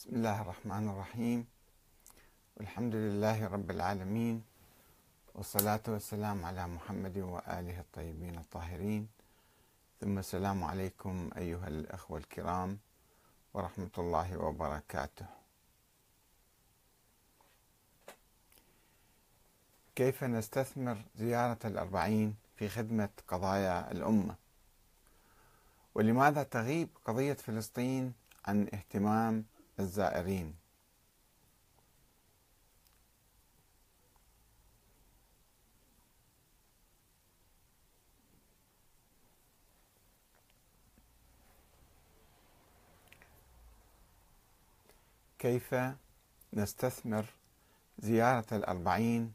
بسم الله الرحمن الرحيم. والحمد لله رب العالمين والصلاة والسلام على محمد وآله الطيبين الطاهرين. ثم السلام عليكم أيها الأخوة الكرام ورحمة الله وبركاته. كيف نستثمر زيارة الأربعين في خدمة قضايا الأمة؟ ولماذا تغيب قضية فلسطين عن اهتمام الزائرين. كيف نستثمر زيارة الأربعين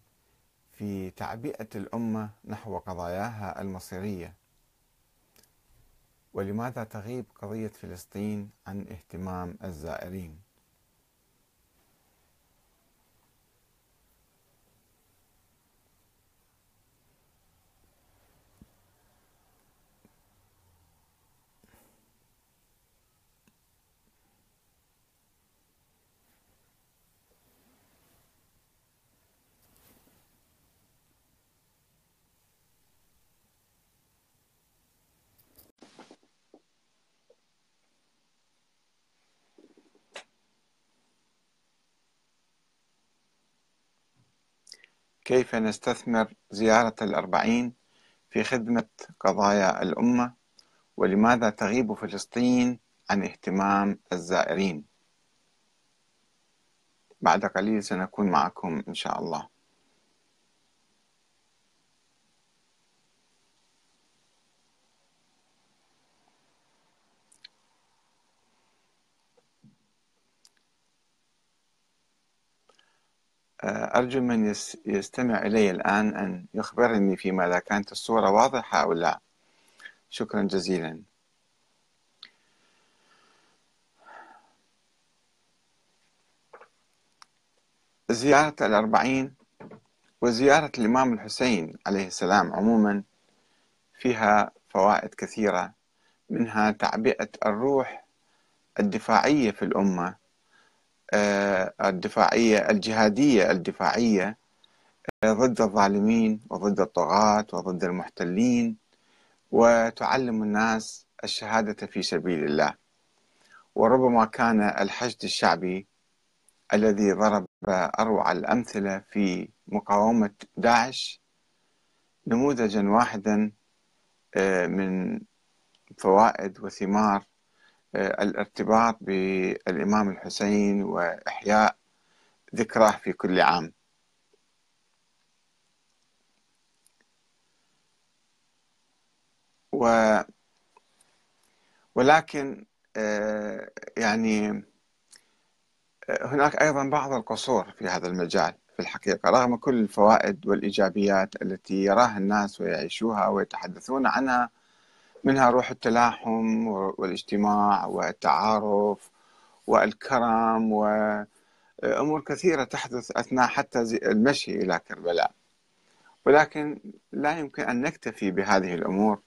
في تعبئة الأمة نحو قضاياها المصيرية؟ ولماذا تغيب قضية فلسطين عن اهتمام الزائرين؟ كيف نستثمر زيارة الأربعين في خدمة قضايا الأمة ولماذا تغيب فلسطين عن اهتمام الزائرين؟ بعد قليل سنكون معكم إن شاء الله. أرجو من يستمع إلي الآن أن يخبرني فيما إذا كانت الصورة واضحة أو لا. شكرا جزيلا. زيارة الأربعين وزيارة الإمام الحسين عليه السلام عموما فيها فوائد كثيرة منها تعبئة الروح الدفاعية في الأمة آه، الدفاعية الجهادية الدفاعية آه، ضد الظالمين وضد الطغاة وضد المحتلين وتعلم الناس الشهادة في سبيل الله. وربما كان الحشد الشعبي الذي ضرب أروع الأمثلة في مقاومة داعش نموذجا واحدا آه، من فوائد وثمار آه، الارتباط بالإمام الحسين وإحياء ذكراه في كل عام. و ولكن آه، يعني آه، هناك أيضا بعض القصور في هذا المجال في الحقيقة رغم كل الفوائد والإيجابيات التي يراها الناس ويعيشوها ويتحدثون عنها منها روح التلاحم والاجتماع والتعارف والكرم وأمور كثيرة تحدث أثناء حتى المشي إلى كربلاء. ولكن لا يمكن أن نكتفي بهذه الأمور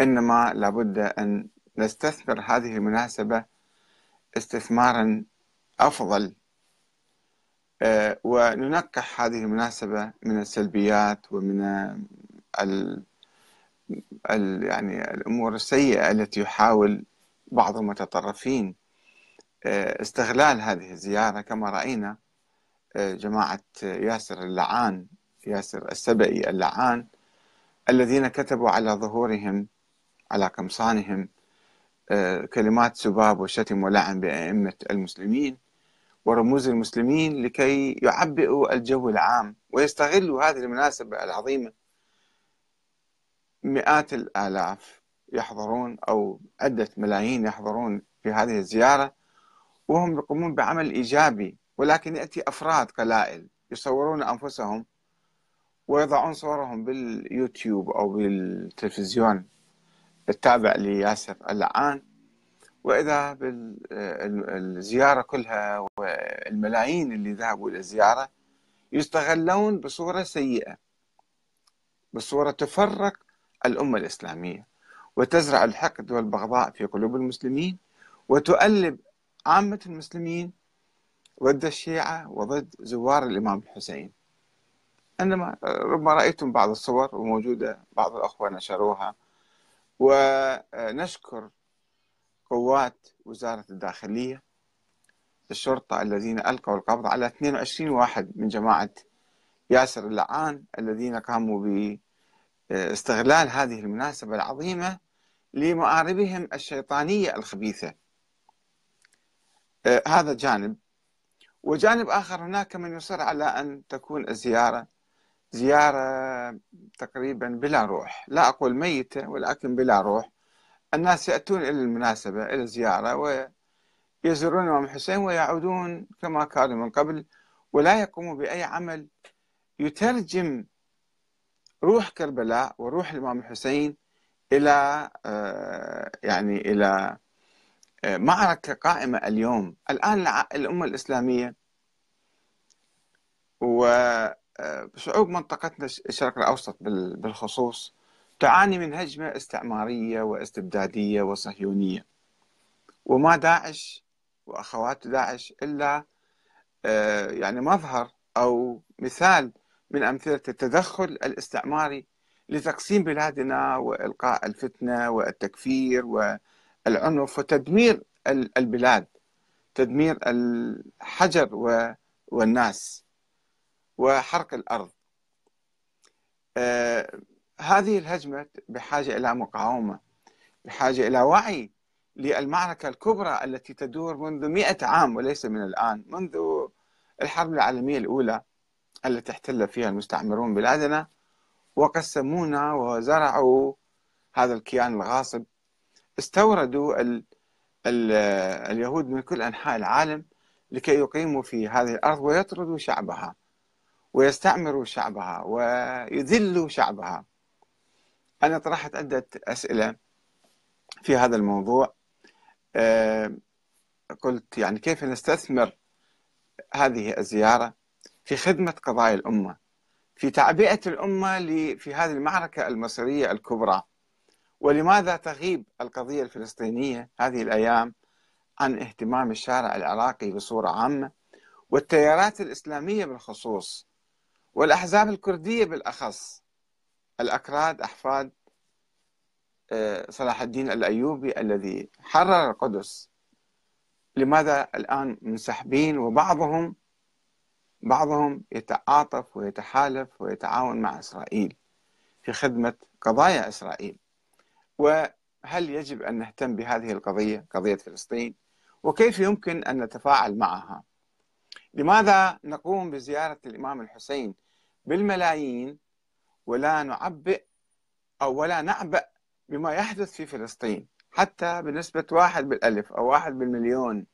إنما لابد أن نستثمر هذه المناسبة استثمارا أفضل. آه، وننقح هذه المناسبة من السلبيات ومن يعني الأمور السيئة التي يحاول بعض المتطرفين آه، استغلال هذه الزيارة. كما رأينا آه، جماعة ياسر اللعان ياسر السبئي اللعان الذين كتبوا على ظهورهم على قمصانهم آه، كلمات سباب وشتم ولعن بأئمة المسلمين ورموز المسلمين لكي يعبئوا الجو العام ويستغلوا هذه المناسبة العظيمة مئات الآلاف يحضرون أو عدة ملايين يحضرون في هذه الزيارة وهم يقومون بعمل إيجابي ولكن يأتي أفراد قلائل يصورون أنفسهم ويضعون صورهم باليوتيوب أو بالتلفزيون. التابع لياسر اللعان وإذا بالزيارة كلها والملايين اللي ذهبوا إلى الزيارة يستغلون بصورة سيئة بصورة تفرق الأمة الإسلامية وتزرع الحقد والبغضاء في قلوب المسلمين وتؤلب عامة المسلمين ضد الشيعة وضد زوار الإمام الحسين. عندما ربما رأيتم بعض الصور وموجودة بعض الأخوة نشروها ونشكر قوات وزارة الداخلية الشرطة الذين ألقوا القبض على 22 واحد من جماعة ياسر اللعان الذين قاموا باستغلال هذه المناسبة العظيمة لمآربهم الشيطانية الخبيثة. آه، هذا جانب. وجانب آخر هناك من يصر على أن تكون الزيارة زيارة تقريبا بلا روح. لا أقول ميتة ولكن بلا روح. الناس يأتون إلى المناسبة إلى الزيارة ويزورون الإمام الحسين ويعودون كما كانوا من قبل ولا يقوموا بأي عمل يترجم روح كربلاء وروح الإمام الحسين إلى آه، يعني إلى آه، معركة قائمة اليوم. الآن الأمة الإسلامية وشعوب منطقتنا الشرق الأوسط بالخصوص تعاني من هجمة استعمارية واستبدادية وصهيونية. وما داعش وأخوات داعش إلا آه، يعني مظهر أو مثال من أمثلة التدخل الاستعماري لتقسيم بلادنا وإلقاء الفتنة والتكفير والعنف وتدمير البلاد تدمير الحجر والناس وحرق الأرض. آه، هذه الهجمة بحاجة إلى مقاومة بحاجة إلى وعي للمعركة الكبرى التي تدور منذ مئة عام وليس من الآن منذ الحرب العالمية الأولى. التي احتل فيها المستعمرون بلادنا وقسمونا وزرعوا هذا الكيان الغاصب. استوردوا ال ال اليهود من كل أنحاء العالم لكي يقيموا في هذه الأرض ويطردوا شعبها ويستعمروا شعبها ويذلوا شعبها. أنا طرحت عدة أسئلة في هذا الموضوع. آه، قلت يعني كيف نستثمر هذه الزيارة؟ في خدمة قضايا الأمة في تعبئة الأمة في هذه المعركة المصيرية الكبرى. ولماذا تغيب القضية الفلسطينية هذه الأيام عن اهتمام الشارع العراقي بصورة عامة والتيارات الإسلامية بالخصوص والأحزاب الكردية بالأخص؟ الأكراد أحفاد آه، صلاح الدين الأيوبي الذي حرر القدس. لماذا الآن منسحبين وبعضهم بعضهم يتعاطف ويتحالف ويتعاون مع إسرائيل في خدمة قضايا إسرائيل. وهل يجب أن نهتم بهذه القضية قضية فلسطين؟ وكيف يمكن أن نتفاعل معها؟ لماذا نقوم بزيارة الإمام الحسين بالملايين ولا نعبئ أو ولا نعبأ بما يحدث في فلسطين؟ حتى بنسبة واحد بالألف أو واحد بالمليون